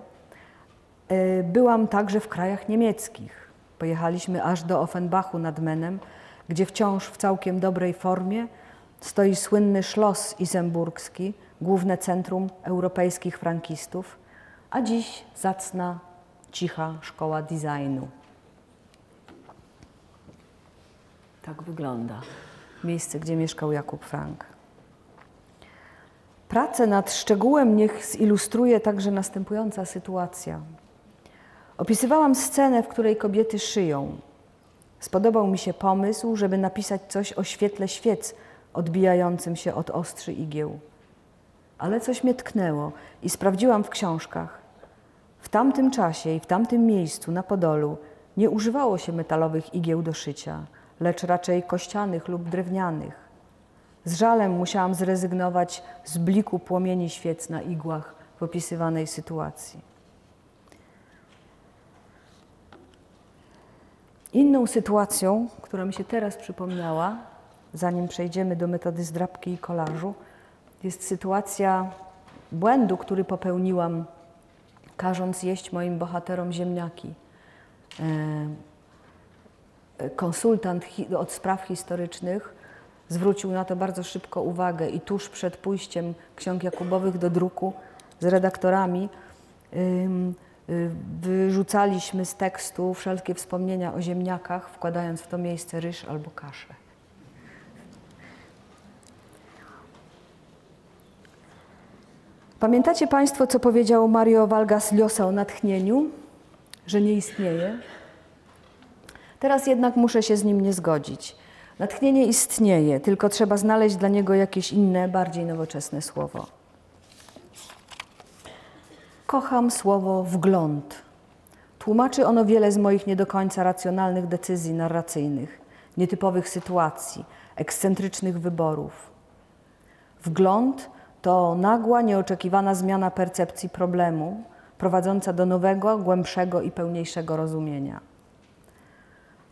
E, byłam także w krajach niemieckich. Pojechaliśmy aż do Offenbachu nad Menem, gdzie wciąż w całkiem dobrej formie stoi słynny Schloss Isenburgski, główne centrum europejskich frankistów, a dziś zacna, cicha szkoła designu. Tak wygląda miejsce, gdzie mieszkał Jakub Frank. Pracę nad szczegółem niech zilustruje także następująca sytuacja. Opisywałam scenę, w której kobiety szyją. Spodobał mi się pomysł, żeby napisać coś o świetle świec odbijającym się od ostrzy igieł. Ale coś mnie tknęło i sprawdziłam w książkach. W tamtym czasie i w tamtym miejscu na Podolu nie używało się metalowych igieł do szycia, lecz raczej kościanych lub drewnianych. Z żalem musiałam zrezygnować z bliku płomieni świec na igłach w opisywanej sytuacji. Inną sytuacją, która mi się teraz przypomniała, zanim przejdziemy do metody zdrabki i kolażu, jest sytuacja błędu, który popełniłam, każąc jeść moim bohaterom ziemniaki. E, konsultant od spraw historycznych zwrócił na to bardzo szybko uwagę i tuż przed pójściem ksiąg Jakubowych do druku z redaktorami wyrzucaliśmy z tekstu wszelkie wspomnienia o ziemniakach, wkładając w to miejsce ryż albo kaszę. Pamiętacie Państwo, co powiedział Mario Vargas Llosa o natchnieniu? Że nie istnieje? Teraz jednak muszę się z nim nie zgodzić. Natchnienie istnieje, tylko trzeba znaleźć dla niego jakieś inne, bardziej nowoczesne słowo. Kocham słowo wgląd. Tłumaczy ono wiele z moich nie do końca racjonalnych decyzji narracyjnych, nietypowych sytuacji, ekscentrycznych wyborów. Wgląd to nagła, nieoczekiwana zmiana percepcji problemu, prowadząca do nowego, głębszego i pełniejszego rozumienia.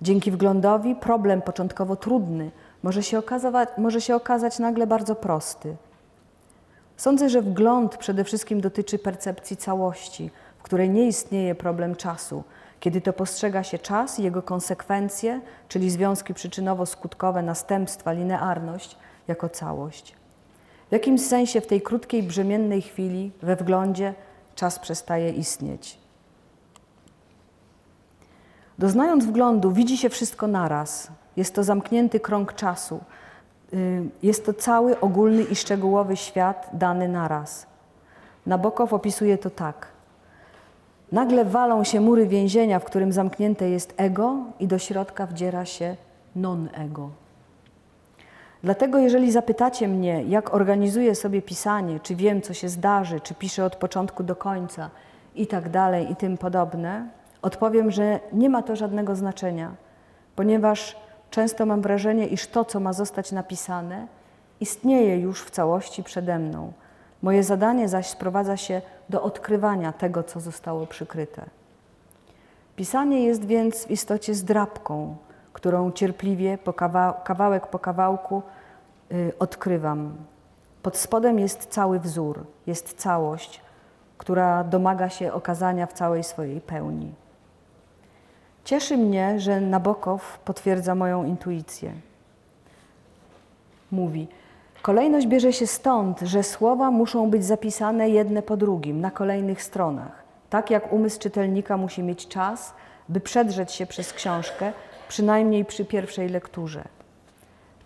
Dzięki wglądowi problem początkowo trudny może się, okazać, może się okazać nagle bardzo prosty. Sądzę, że wgląd przede wszystkim dotyczy percepcji całości, w której nie istnieje problem czasu, kiedy to postrzega się czas i jego konsekwencje, czyli związki przyczynowo-skutkowe, następstwa, linearność, jako całość. W jakimś sensie w tej krótkiej, brzemiennej chwili, we wglądzie, czas przestaje istnieć. Doznając wglądu, widzi się wszystko naraz. Jest to zamknięty krąg czasu. Y, jest to cały ogólny i szczegółowy świat dany naraz. Nabokow opisuje to tak. Nagle walą się mury więzienia, w którym zamknięte jest ego i do środka wdziera się non-ego. Dlatego jeżeli zapytacie mnie, jak organizuję sobie pisanie, czy wiem, co się zdarzy, czy piszę od początku do końca i tak dalej i tym podobne, odpowiem, że nie ma to żadnego znaczenia, ponieważ często mam wrażenie, iż to, co ma zostać napisane, istnieje już w całości przede mną. Moje zadanie zaś sprowadza się do odkrywania tego, co zostało przykryte. Pisanie jest więc w istocie zdrabką, którą cierpliwie po kawałek po kawałku y, odkrywam. Pod spodem jest cały wzór, jest całość, która domaga się okazania w całej swojej pełni. Cieszy mnie, że Nabokow potwierdza moją intuicję. Mówi, kolejność bierze się stąd, że słowa muszą być zapisane jedne po drugim, na kolejnych stronach. Tak jak umysł czytelnika musi mieć czas, by przedrzeć się przez książkę, przynajmniej przy pierwszej lekturze.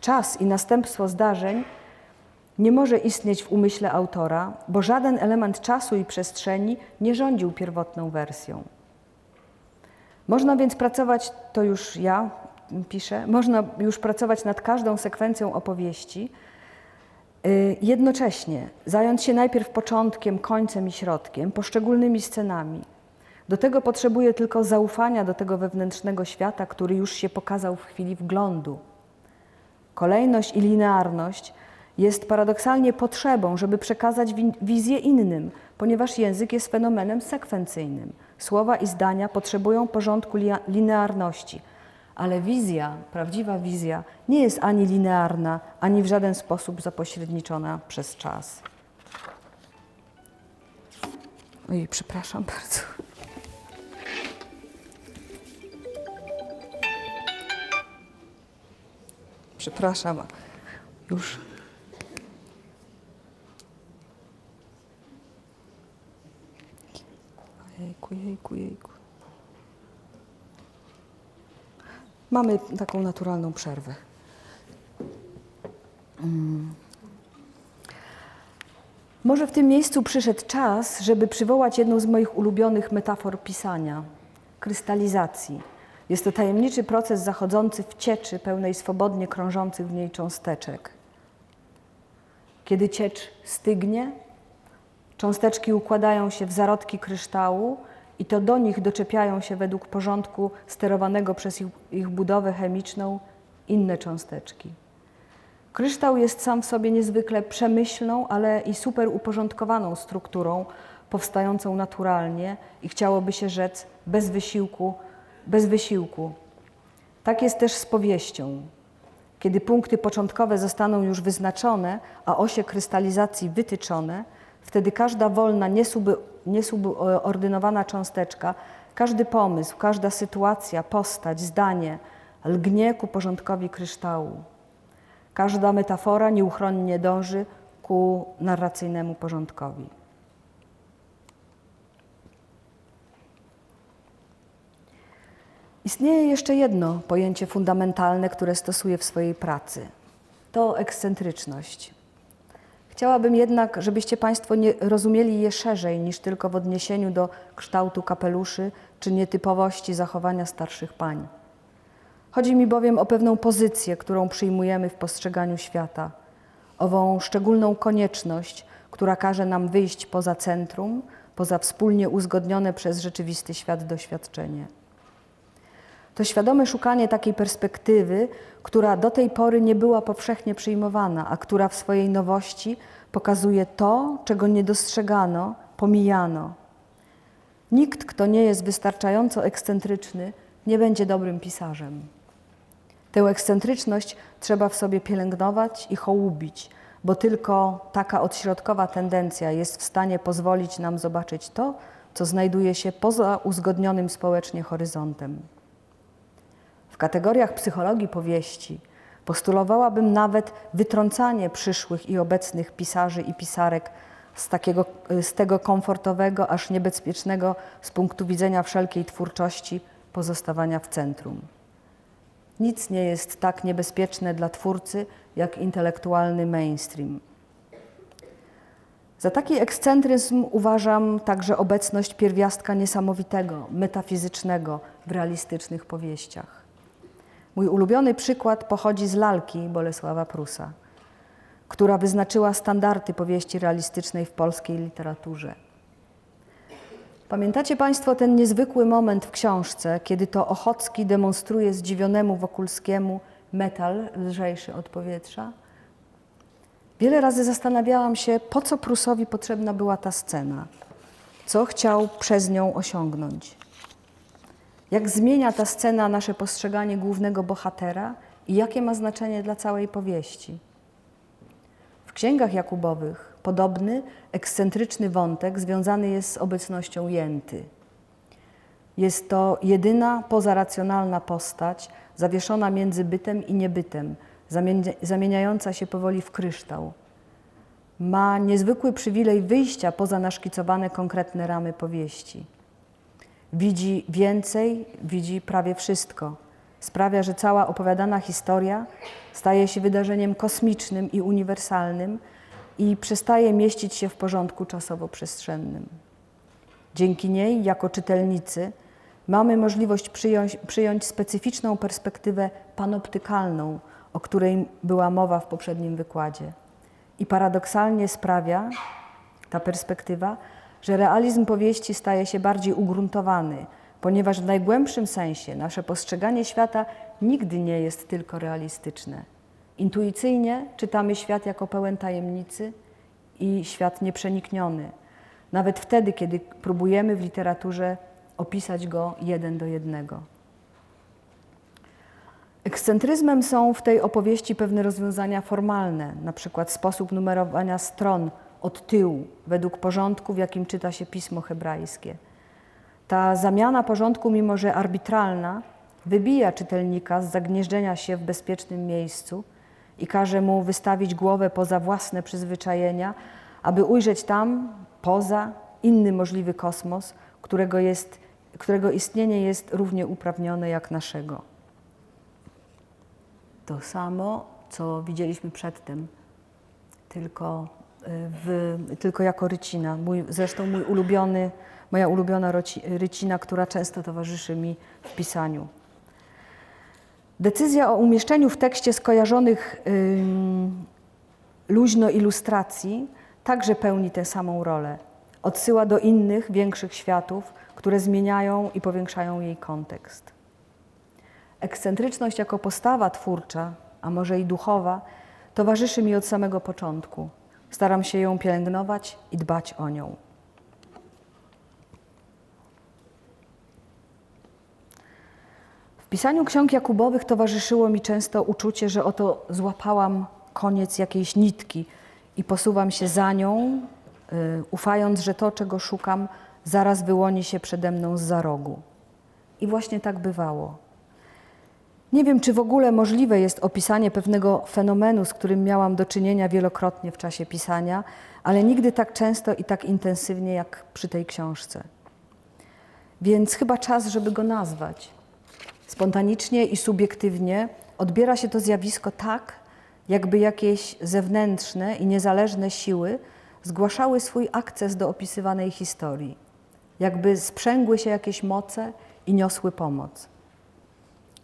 Czas i następstwo zdarzeń nie może istnieć w umyśle autora, bo żaden element czasu i przestrzeni nie rządził pierwotną wersją. Można więc pracować, to już ja piszę, można już pracować nad każdą sekwencją opowieści, y, jednocześnie zająć się najpierw początkiem, końcem i środkiem, poszczególnymi scenami. Do tego potrzebuje tylko zaufania do tego wewnętrznego świata, który już się pokazał w chwili wglądu. Kolejność i linearność jest paradoksalnie potrzebą, żeby przekazać wizję innym, ponieważ język jest fenomenem sekwencyjnym. Słowa i zdania potrzebują porządku linearności, ale wizja, prawdziwa wizja, nie jest ani linearna, ani w żaden sposób zapośredniczona przez czas. Oj, przepraszam bardzo. Przepraszam, już. Jejku, jejku, jejku. Mamy taką naturalną przerwę. Hmm. Może w tym miejscu przyszedł czas, żeby przywołać jedną z moich ulubionych metafor pisania krystalizacji. Jest to tajemniczy proces zachodzący w cieczy pełnej swobodnie krążących w niej cząsteczek. Kiedy ciecz stygnie, cząsteczki układają się w zarodki kryształu i to do nich doczepiają się według porządku sterowanego przez ich, ich budowę chemiczną inne cząsteczki. Kryształ jest sam w sobie niezwykle przemyślną, ale i super uporządkowaną strukturą, powstającą naturalnie i chciałoby się rzec bez wysiłku bez wysiłku. Tak jest też z powieścią. Kiedy punkty początkowe zostaną już wyznaczone, a osie krystalizacji wytyczone, wtedy każda wolna, niesubordynowana cząsteczka, każdy pomysł, każda sytuacja, postać, zdanie lgnie ku porządkowi kryształu. Każda metafora nieuchronnie dąży ku narracyjnemu porządkowi. Istnieje jeszcze jedno pojęcie fundamentalne, które stosuję w swojej pracy. To ekscentryczność. Chciałabym jednak, żebyście Państwo nie rozumieli je szerzej niż tylko w odniesieniu do kształtu kapeluszy czy nietypowości zachowania starszych pań. Chodzi mi bowiem o pewną pozycję, którą przyjmujemy w postrzeganiu świata, ową szczególną konieczność, która każe nam wyjść poza centrum, poza wspólnie uzgodnione przez rzeczywisty świat doświadczenie. To świadome szukanie takiej perspektywy, która do tej pory nie była powszechnie przyjmowana, a która w swojej nowości pokazuje to, czego nie dostrzegano, pomijano. Nikt, kto nie jest wystarczająco ekscentryczny, nie będzie dobrym pisarzem. Tę ekscentryczność trzeba w sobie pielęgnować i hołubić, bo tylko taka odśrodkowa tendencja jest w stanie pozwolić nam zobaczyć to, co znajduje się poza uzgodnionym społecznie horyzontem. W kategoriach psychologii powieści postulowałabym nawet wytrącanie przyszłych i obecnych pisarzy i pisarek z, takiego, z tego komfortowego, aż niebezpiecznego z punktu widzenia wszelkiej twórczości pozostawania w centrum. Nic nie jest tak niebezpieczne dla twórcy jak intelektualny mainstream. Za taki ekscentryzm uważam także obecność pierwiastka niesamowitego, metafizycznego w realistycznych powieściach. Mój ulubiony przykład pochodzi z lalki Bolesława Prusa, która wyznaczyła standardy powieści realistycznej w polskiej literaturze. Pamiętacie Państwo ten niezwykły moment w książce, kiedy to Ochocki demonstruje zdziwionemu Wokulskiemu metal lżejszy od powietrza? Wiele razy zastanawiałam się, po co Prusowi potrzebna była ta scena, co chciał przez nią osiągnąć. Jak zmienia ta scena nasze postrzeganie głównego bohatera i jakie ma znaczenie dla całej powieści. W księgach Jakubowych podobny, ekscentryczny wątek związany jest z obecnością Jęty. Jest to jedyna pozaracjonalna postać zawieszona między bytem i niebytem, zamieniająca się powoli w kryształ. Ma niezwykły przywilej wyjścia poza naszkicowane konkretne ramy powieści. Widzi więcej, widzi prawie wszystko. Sprawia, że cała opowiadana historia staje się wydarzeniem kosmicznym i uniwersalnym i przestaje mieścić się w porządku czasowo-przestrzennym. Dzięki niej, jako czytelnicy, mamy możliwość przyjąć, przyjąć specyficzną perspektywę panoptykalną, o której była mowa w poprzednim wykładzie. I paradoksalnie sprawia ta perspektywa, że realizm powieści staje się bardziej ugruntowany, ponieważ w najgłębszym sensie nasze postrzeganie świata nigdy nie jest tylko realistyczne. Intuicyjnie czytamy świat jako pełen tajemnicy i świat nieprzenikniony, nawet wtedy, kiedy próbujemy w literaturze opisać go jeden do jednego. Ekscentryzmem są w tej opowieści pewne rozwiązania formalne, na przykład sposób numerowania stron od tyłu, według porządku, w jakim czyta się pismo hebrajskie. Ta zamiana porządku, mimo że arbitralna, wybija czytelnika z zagnieżdżenia się w bezpiecznym miejscu i każe mu wystawić głowę poza własne przyzwyczajenia, aby ujrzeć tam, poza, inny możliwy kosmos, którego, jest, którego istnienie jest równie uprawnione jak naszego to samo, co widzieliśmy przedtem, tylko, w, tylko jako rycina. Mój, zresztą mój ulubiony, moja ulubiona rycina, która często towarzyszy mi w pisaniu. Decyzja o umieszczeniu w tekście skojarzonych luźno ilustracji także pełni tę samą rolę. Odsyła do innych, większych światów, które zmieniają i powiększają jej kontekst. Ekscentryczność jako postawa twórcza, a może i duchowa, towarzyszy mi od samego początku. Staram się ją pielęgnować i dbać o nią. W pisaniu ksiąg Jakubowych towarzyszyło mi często uczucie, że oto złapałam koniec jakiejś nitki i posuwam się za nią, yy, ufając, że to, czego szukam, zaraz wyłoni się przede mną z za rogu. I właśnie tak bywało. Nie wiem, czy w ogóle możliwe jest opisanie pewnego fenomenu, z którym miałam do czynienia wielokrotnie w czasie pisania, ale nigdy tak często i tak intensywnie jak przy tej książce. Więc chyba czas, żeby go nazwać. Spontanicznie i subiektywnie odbiera się to zjawisko tak, jakby jakieś zewnętrzne i niezależne siły zgłaszały swój akces do opisywanej historii, jakby sprzęgły się jakieś moce i niosły pomoc.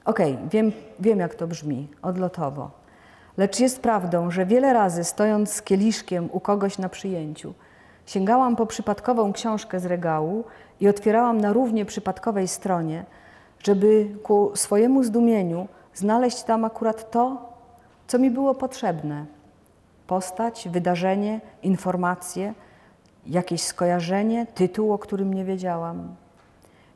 Okej, okay, wiem, wiem jak to brzmi, odlotowo. Lecz jest prawdą, że wiele razy stojąc z kieliszkiem u kogoś na przyjęciu, sięgałam po przypadkową książkę z regału i otwierałam na równie przypadkowej stronie, żeby ku swojemu zdumieniu znaleźć tam akurat to, co mi było potrzebne. Postać, wydarzenie, informacje, jakieś skojarzenie, tytuł, o którym nie wiedziałam.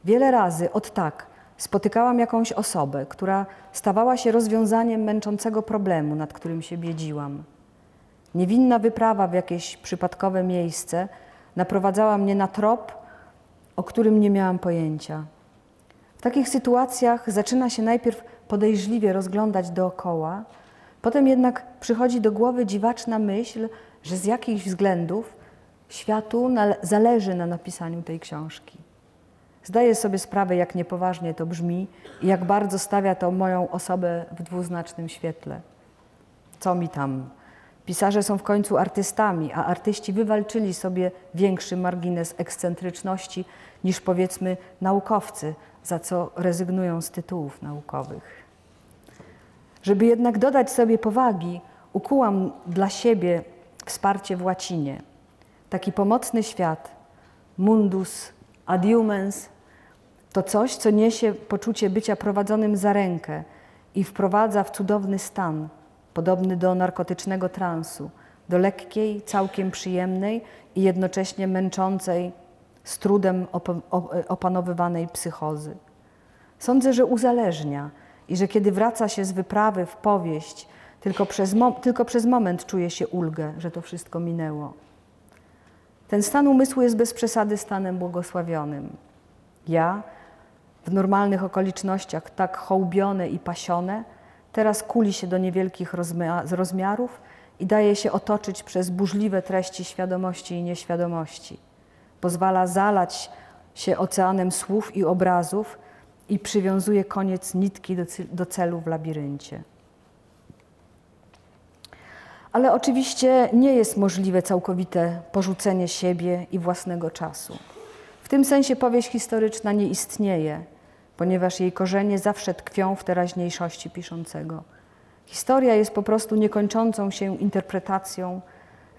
Wiele razy od tak spotykałam jakąś osobę, która stawała się rozwiązaniem męczącego problemu, nad którym się biedziłam. Niewinna wyprawa w jakieś przypadkowe miejsce naprowadzała mnie na trop, o którym nie miałam pojęcia. W takich sytuacjach zaczyna się najpierw podejrzliwie rozglądać dookoła, potem jednak przychodzi do głowy dziwaczna myśl, że z jakichś względów światu zależy na napisaniu tej książki. Zdaję sobie sprawę, jak niepoważnie to brzmi i jak bardzo stawia to moją osobę w dwuznacznym świetle. Co mi tam? Pisarze są w końcu artystami, a artyści wywalczyli sobie większy margines ekscentryczności niż powiedzmy naukowcy, za co rezygnują z tytułów naukowych. Żeby jednak dodać sobie powagi, ukułam dla siebie wsparcie w łacinie. Taki pomocny świat, mundus adiumens, to coś, co niesie poczucie bycia prowadzonym za rękę i wprowadza w cudowny stan, podobny do narkotycznego transu, do lekkiej, całkiem przyjemnej i jednocześnie męczącej, z trudem opanowywanej psychozy. Sądzę, że uzależnia i że kiedy wraca się z wyprawy w powieść, tylko przez, tylko przez moment czuje się ulgę, że to wszystko minęło. Ten stan umysłu jest bez przesady stanem błogosławionym. Ja, w normalnych okolicznościach tak hołbione i pasione, teraz kuli się do niewielkich rozmiarów i daje się otoczyć przez burzliwe treści świadomości i nieświadomości. Pozwala zalać się oceanem słów i obrazów i przywiązuje koniec nitki do celu w labiryncie. Ale oczywiście nie jest możliwe całkowite porzucenie siebie i własnego czasu. W tym sensie powieść historyczna nie istnieje, ponieważ jej korzenie zawsze tkwią w teraźniejszości piszącego. Historia jest po prostu niekończącą się interpretacją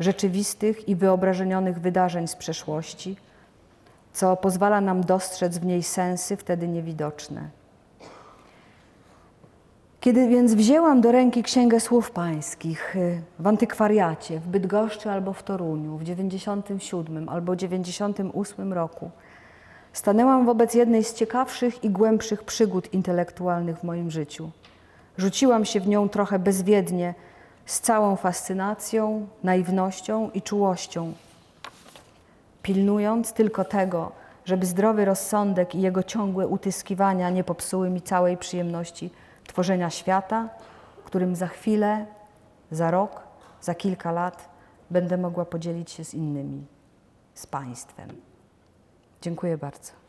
rzeczywistych i wyobrażenionych wydarzeń z przeszłości, co pozwala nam dostrzec w niej sensy wtedy niewidoczne. Kiedy więc wzięłam do ręki Księgę Słów Pańskich y, w antykwariacie, w Bydgoszczy albo w Toruniu w 97 albo 98 roku, stanęłam wobec jednej z ciekawszych i głębszych przygód intelektualnych w moim życiu. Rzuciłam się w nią trochę bezwiednie, z całą fascynacją, naiwnością i czułością, pilnując tylko tego, żeby zdrowy rozsądek i jego ciągłe utyskiwania nie popsuły mi całej przyjemności tworzenia świata, którym za chwilę, za rok, za kilka lat będę mogła podzielić się z innymi, z Państwem. Dziękuję bardzo.